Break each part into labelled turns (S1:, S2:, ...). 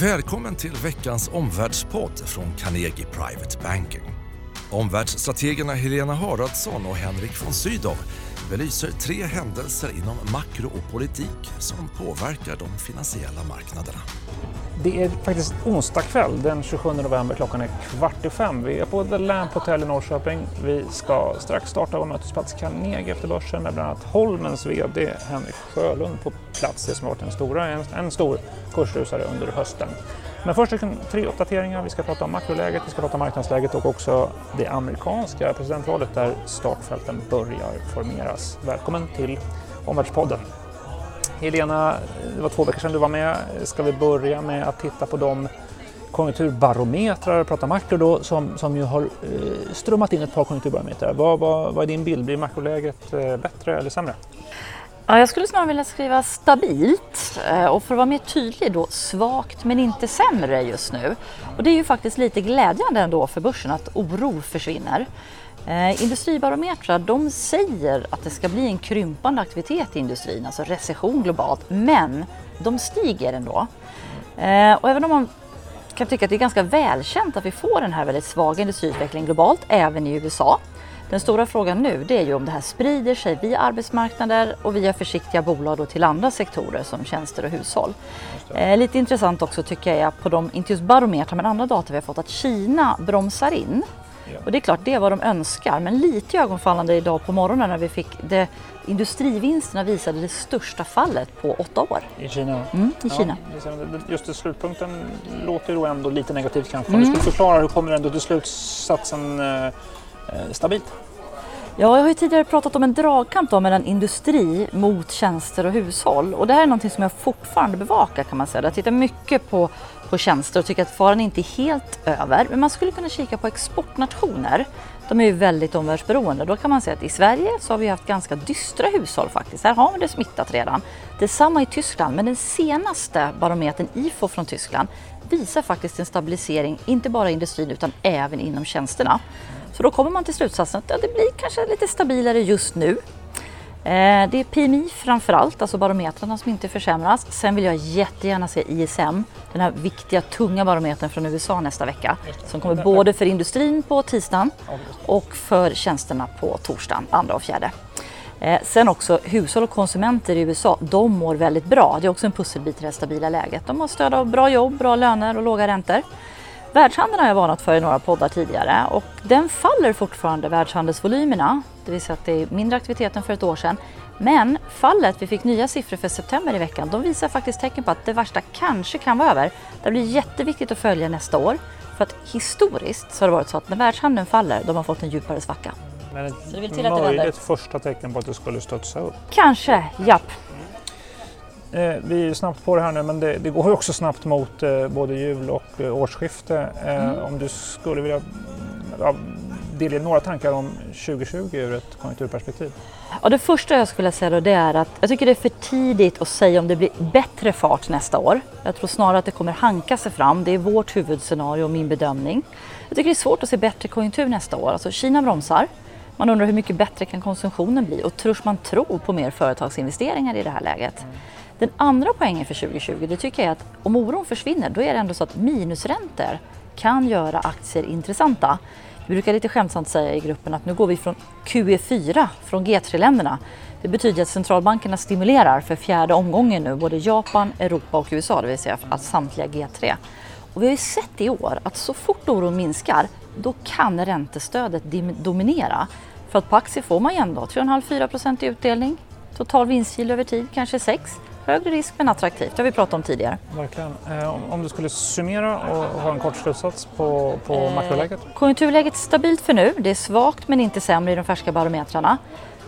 S1: Välkommen till veckans omvärldspodd från Carnegie Private Banking. Omvärldsstrategerna Helena Haraldsson och Henrik von Sydow belyser tre händelser inom makro och politik som påverkar de finansiella marknaderna.
S2: Det är faktiskt onsdag kväll den 27 november. Klockan är kvart i fem. Vi är på The Lamp Hotel i Norrköping. Vi ska strax starta vår mötesplats Carnegie efter börsen med bland annat Holmens VD Henrik Sjölund på plats. Det som har varit en, stora, en, en stor kursrusare under hösten. Men först liksom tre uppdateringar. Vi ska prata om makroläget, vi ska prata om marknadsläget och också det amerikanska presidentvalet där startfälten börjar formeras. Välkommen till Omvärldspodden. Helena, det var två veckor sedan du var med. Ska vi börja med att titta på de konjunkturbarometrar, prata makro då, som, som ju har eh, strömmat in ett par konjunkturbarometrar. Vad, vad, vad är din bild? Blir makroläget eh, bättre eller sämre?
S3: Ja, jag skulle snarare vilja skriva stabilt eh, och för att vara mer tydlig då svagt men inte sämre just nu. Och det är ju faktiskt lite glädjande ändå för börsen att oro försvinner. Eh, industribarometrar de säger att det ska bli en krympande aktivitet i industrin, alltså recession globalt, men de stiger ändå. Eh, och även om man kan tycka att det är ganska välkänt att vi får den här väldigt svaga industriutvecklingen globalt, även i USA. Den stora frågan nu det är ju om det här sprider sig via arbetsmarknader och via försiktiga bolag till andra sektorer som tjänster och hushåll. Eh, lite intressant också tycker jag är på de, inte just barometrar men andra data vi har fått, att Kina bromsar in och det är klart, det är vad de önskar. Men lite ögonfallande idag på morgonen när vi fick det, industrivinsterna visade det största fallet på åtta år.
S2: I Kina?
S3: Mm, i Kina.
S2: just det, slutpunkten låter då ändå lite negativt kanske. Mm. Om du skulle förklara, hur kommer ändå till slutsatsen eh, Eh, stabilt?
S3: Ja, jag har ju tidigare pratat om en dragkamp då mellan industri mot tjänster och hushåll och det här är någonting som jag fortfarande bevakar kan man säga. Jag tittar mycket på, på tjänster och tycker att faran inte är helt över. Men man skulle kunna kika på exportnationer. De är ju väldigt omvärldsberoende. Då kan man säga att i Sverige så har vi haft ganska dystra hushåll faktiskt. Här har vi det smittat redan. Detsamma i Tyskland, men den senaste barometern IFO från Tyskland visar faktiskt en stabilisering, inte bara i industrin utan även inom tjänsterna. Så då kommer man till slutsatsen att ja, det blir kanske lite stabilare just nu. Eh, det är PMI framför allt, alltså barometrarna som inte försämras. Sen vill jag jättegärna se ISM, den här viktiga tunga barometern från USA nästa vecka. Som kommer både för industrin på tisdagen och för tjänsterna på torsdagen, andra och fjärde. Eh, sen också hushåll och konsumenter i USA, de mår väldigt bra. Det är också en pusselbit i det stabila läget. De har stöd av bra jobb, bra löner och låga räntor. Världshandeln har jag varnat för i några poddar tidigare och den faller fortfarande världshandelsvolymerna, det vill säga att det är mindre aktivitet än för ett år sedan. Men fallet, vi fick nya siffror för september i veckan, de visar faktiskt tecken på att det värsta kanske kan vara över. Det blir jätteviktigt att följa nästa år för att historiskt så har det varit så att när världshandeln faller, de har fått en djupare svacka.
S2: Men ett möjligt första tecken på att det skulle studsa upp?
S3: Kanske, japp.
S2: Eh, vi är snabbt på det här nu men det, det går också snabbt mot eh, både jul och eh, årsskifte. Eh, mm. Om du skulle vilja ja, delge några tankar om 2020 ur ett konjunkturperspektiv?
S3: Ja, det första jag skulle säga då det är att jag tycker det är för tidigt att säga om det blir bättre fart nästa år. Jag tror snarare att det kommer hanka sig fram. Det är vårt huvudscenario och min bedömning. Jag tycker det är svårt att se bättre konjunktur nästa år. Alltså Kina bromsar. Man undrar hur mycket bättre kan konsumtionen bli och törs man tro på mer företagsinvesteringar i det här läget? Den andra poängen för 2020 det tycker jag är att om oron försvinner då är det ändå så att minusräntor kan göra aktier intressanta. Vi brukar lite skämtsamt säga i gruppen att nu går vi från QE4 från G3-länderna. Det betyder att centralbankerna stimulerar för fjärde omgången nu både Japan, Europa och USA, det vill säga att samtliga G3. Och vi har ju sett i år att så fort oron minskar då kan räntestödet dominera. För att på aktier får man ju ändå 3,5-4 i utdelning, total vinstgil över tid kanske 6 Högre risk men attraktivt, det har vi pratat om tidigare.
S2: Verkligen. Eh, om du skulle summera och ha en kort slutsats på, på eh, makroläget?
S3: Konjunkturläget är stabilt för nu. Det är svagt men inte sämre i de färska barometrarna.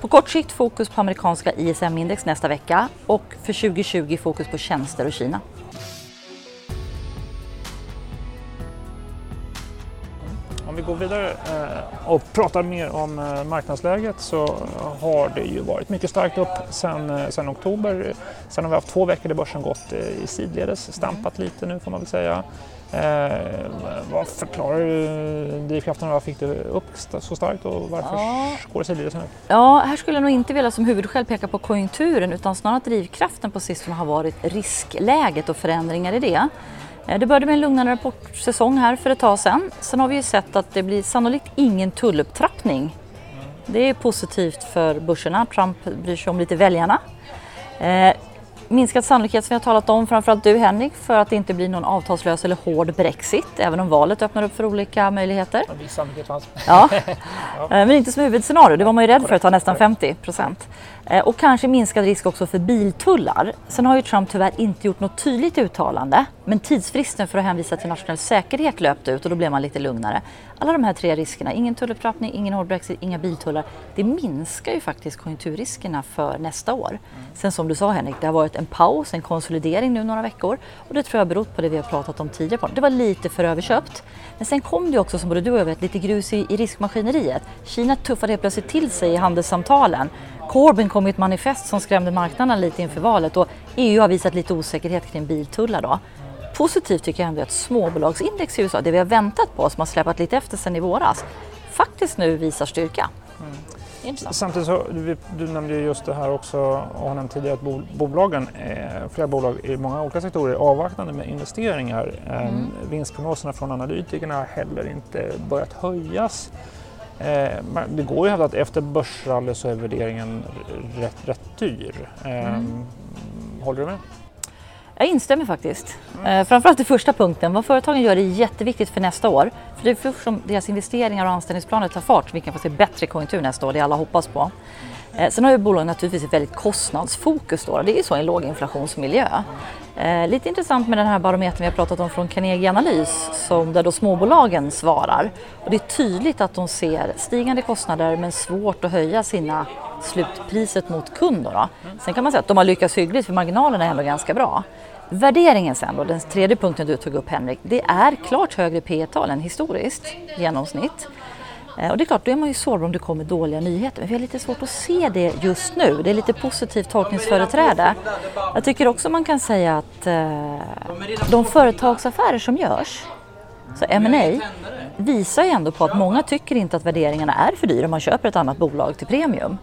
S3: På kort sikt fokus på amerikanska ISM-index nästa vecka och för 2020 fokus på tjänster och Kina.
S2: Går vidare eh, och pratar mer om eh, marknadsläget så har det ju varit mycket starkt upp sedan, eh, sedan oktober. Sen har vi haft två veckor där börsen gått i sidledes, stampat lite nu får man väl säga. Eh, vad förklarar du drivkrafterna? Vad fick du upp så starkt och varför ja. går det sidledes nu?
S3: Ja, här skulle jag nog inte vilja som huvudskäl peka på konjunkturen utan snarare att drivkraften på sistone har varit riskläget och förändringar i det. Eh, det började med en lugnare rapportsäsong här för ett tag sedan. Sen har vi ju sett att det blir sannolikt ingen tullupptrappning. Det är positivt för börserna. Trump bryr sig om lite väljarna. Eh, minskad sannolikhet som vi har talat om, framförallt du Henrik, för att det inte blir någon avtalslös eller hård Brexit, även om valet öppnar upp för olika möjligheter.
S2: En viss sannolikhet fanns.
S3: Ja. Eh, men inte som huvudscenario, det var man ju rädd för att ta nästan 50 procent. Eh, och kanske minskad risk också för biltullar. Sen har ju Trump tyvärr inte gjort något tydligt uttalande, men tidsfristen för att hänvisa till nationell säkerhet löpte ut och då blev man lite lugnare. Alla de här tre riskerna, ingen tullupptrappning, ingen hård Brexit, inga biltullar, det minskar ju faktiskt konjunkturriskerna för nästa år. Sen som du sa Henrik, det har varit en paus, en konsolidering nu några veckor och det tror jag berott på det vi har pratat om tidigare. Det var lite för överköpt. Men sen kom det också, som både du och jag vet, lite grus i, i riskmaskineriet. Kina tuffade helt plötsligt till sig i handelssamtalen. Corbyn kom med ett manifest som skrämde marknaden lite inför valet och EU har visat lite osäkerhet kring biltullar då. Positivt tycker jag ändå att småbolagsindex i USA, det vi har väntat på som har släpat lite efter sedan i våras, faktiskt nu visar styrka.
S2: Mm. Samtidigt så, du, du nämnde ju just det här också och har nämnt tidigare att bo, bolagen, eh, flera bolag i många olika sektorer är avvaktande med investeringar. Eh, mm. Vinstprognoserna från analytikerna har heller inte börjat höjas. Eh, det går ju att hävda att efter börsrally så är värderingen rätt, rätt dyr. Eh, mm. Håller du med?
S3: Jag instämmer faktiskt. Mm. framförallt i första punkten. Vad företagen gör är jätteviktigt för nästa år. För det är först som deras investeringar och anställningsplaner tar fart vi kan få se bättre konjunktur nästa år, det alla hoppas på. Eh, sen har ju bolagen naturligtvis ett väldigt kostnadsfokus då. Det är ju så i en låginflationsmiljö. Eh, lite intressant med den här barometern vi har pratat om från Carnegie Analys som där då småbolagen svarar. Och det är tydligt att de ser stigande kostnader men svårt att höja sina slutpriset mot kund. Sen kan man säga att de har lyckats hyggligt för marginalerna är ändå ganska bra. Värderingen sen då, den tredje punkten du tog upp Henrik, det är klart högre P tal än historiskt genomsnitt. Eh, och det är klart, då är man ju sårbar om det kommer dåliga nyheter. Men vi har lite svårt att se det just nu. Det är lite positivt tolkningsföreträde. Jag tycker också man kan säga att eh, de företagsaffärer som görs, så M&A visar ju ändå på att många tycker inte att värderingarna är för dyra om man köper ett annat bolag till premium.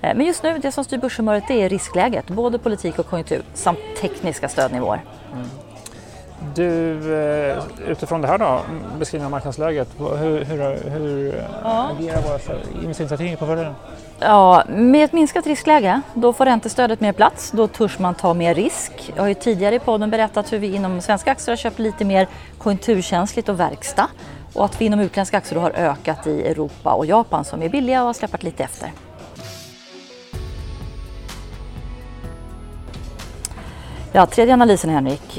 S3: Eh, men just nu, det som styr börshumöret är riskläget, både politik och konjunktur samt tekniska stödnivåer. Mm.
S2: Du, eh, utifrån det här då, beskrivningen av marknadsläget, hur, hur, hur ja. agerar våra investeringsstrategier på fördelen?
S3: Ja, med ett minskat riskläge, då får räntestödet mer plats, då törs man ta mer risk. Jag har ju tidigare i podden berättat hur vi inom svenska aktier har köpt lite mer konjunkturkänsligt och verkstad och att vi inom utländska aktier har ökat i Europa och Japan som är billiga och har släppt lite efter. Ja, tredje analysen Henrik.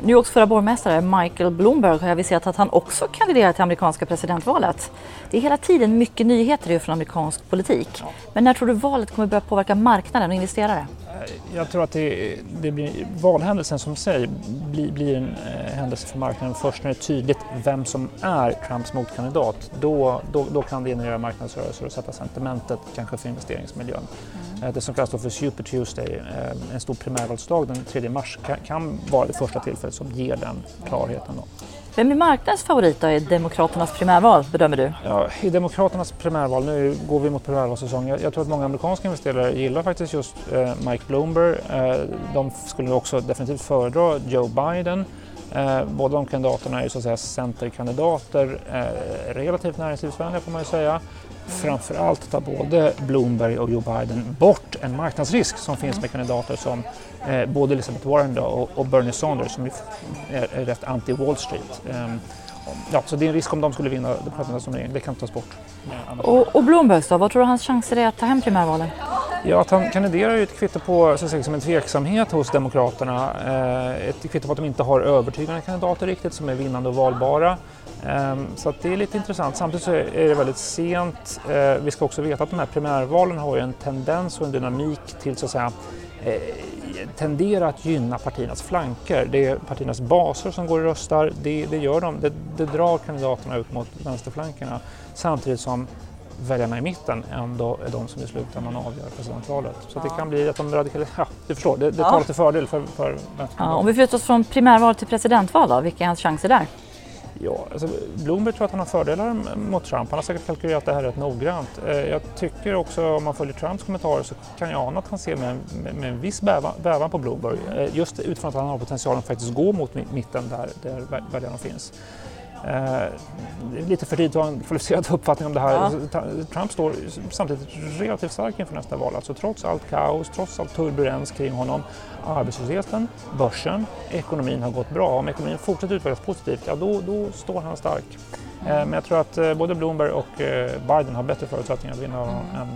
S3: New Yorks förra borgmästare Michael Bloomberg har aviserat att han också kandiderar till amerikanska presidentvalet. Det är hela tiden mycket nyheter från amerikansk politik. Men när tror du valet kommer börja påverka marknaden och investerare?
S2: Jag tror att det, det blir, valhändelsen som sig blir, blir en eh, händelse för marknaden först när det är tydligt vem som är Trumps motkandidat. Då, då, då kan det generera marknadsrörelser och sätta sentimentet kanske för investeringsmiljön. Mm. Eh, det som kallas för Super Tuesday, eh, en stor primärvalsdag den 3 mars, kan, kan vara det första tillfället som ger den klarheten. Då.
S3: Vem är marknadens favorit då i Demokraternas primärval bedömer du?
S2: Ja, I Demokraternas primärval, nu går vi mot primärvalssäsong, jag, jag tror att många amerikanska investerare gillar faktiskt just eh, Mike Bloomberg. Eh, de skulle också definitivt föredra Joe Biden. Eh, båda de kandidaterna är ju så att säga centerkandidater, eh, relativt näringslivsvänliga får man ju säga. Framförallt tar både Bloomberg och Joe Biden bort en marknadsrisk som finns med kandidater som eh, både Elizabeth Warren och, och, Bernie Sanders som är, är rätt anti-Wall Street. Um, ja, så det är en risk om de skulle vinna det som det kan tas bort.
S3: Och, och Bloomberg då, vad tror du hans chanser är att ta hem primärvalen?
S2: Ja, att han kandiderar är ett kvitto på så att säga, som en tveksamhet hos Demokraterna. Eh, ett kvitto på att de inte har övertygande kandidater riktigt som är vinnande och valbara. Ehm, så det är lite intressant. Samtidigt så är det väldigt sent. Eh, vi ska också veta att de här primärvalen har en tendens och en dynamik till så att säga eh, tenderar att gynna partiernas flanker. Det är partiernas baser som går och röstar, det, det gör de. Det, det drar kandidaterna ut mot vänsterflankerna samtidigt som väljarna i mitten ändå är de som i slutändan avgör presidentvalet. Så ja. det kan bli att de radikaliserar, ja du förstår, det, det ja. talar till fördel för, för
S3: ja, Om vi flyttar oss från primärval till presidentval då, vilka är hans chanser där?
S2: Ja, alltså Bloomberg tror att han har fördelar mot Trump. Han har säkert kalkylerat det här rätt noggrant. Eh, jag tycker också om man följer Trumps kommentarer så kan jag ana att han ser med, med, med en viss bävan, bävan på Bloomberg. Eh, just utifrån att han har potentialen att faktiskt gå mot mitten där, där väljarna finns. Eh, lite för tidigt att ha en kvalificerad uppfattning om det här. Ja. Trump står samtidigt relativt stark inför nästa val. Alltså trots allt kaos, trots all turbulens kring honom, arbetslösheten, börsen, ekonomin har gått bra. Om ekonomin fortsätter utvecklas positivt, ja då, då står han stark. Eh, men jag tror att eh, både Bloomberg och eh, Biden har bättre förutsättningar att vinna mm. än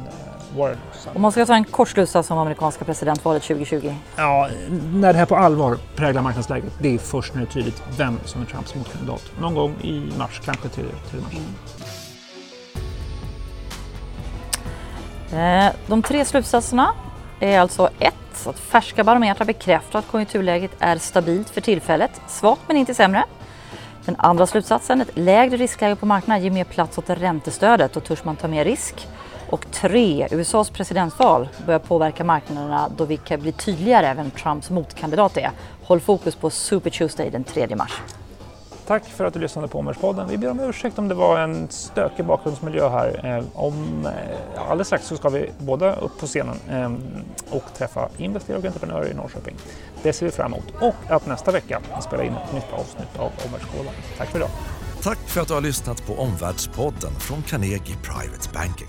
S2: Warren.
S3: Om man ska ta en kort slutsats om amerikanska presidentvalet 2020?
S2: Ja, när det här på allvar präglar marknadsläget, det är först när det är tydligt vem som är Trumps motkandidat. Någon gång i mars, kanske till, till mars.
S3: Mm. De tre slutsatserna är alltså 1. Att färska barometrar bekräftar att konjunkturläget är stabilt för tillfället. Svagt men inte sämre. Den andra slutsatsen, ett lägre riskläge på marknaden ger mer plats åt räntestödet och törs man ta mer risk. Och tre, USAs presidentval börjar påverka marknaderna då vi kan bli tydligare vem Trumps motkandidat är. Håll fokus på Super Tuesday den 3 mars.
S2: Tack för att du lyssnade på Omvärldspodden. Vi ber om ursäkt om det var en stökig bakgrundsmiljö här. Eh, om, eh, alldeles strax så ska vi båda upp på scenen eh, och träffa investerare och entreprenörer i Norrköping. Det ser vi fram emot. Och att nästa vecka spela in ett nytt avsnitt av Omvärldspodden. Tack för idag.
S1: Tack för att du har lyssnat på Omvärldspodden från Carnegie Private Banking.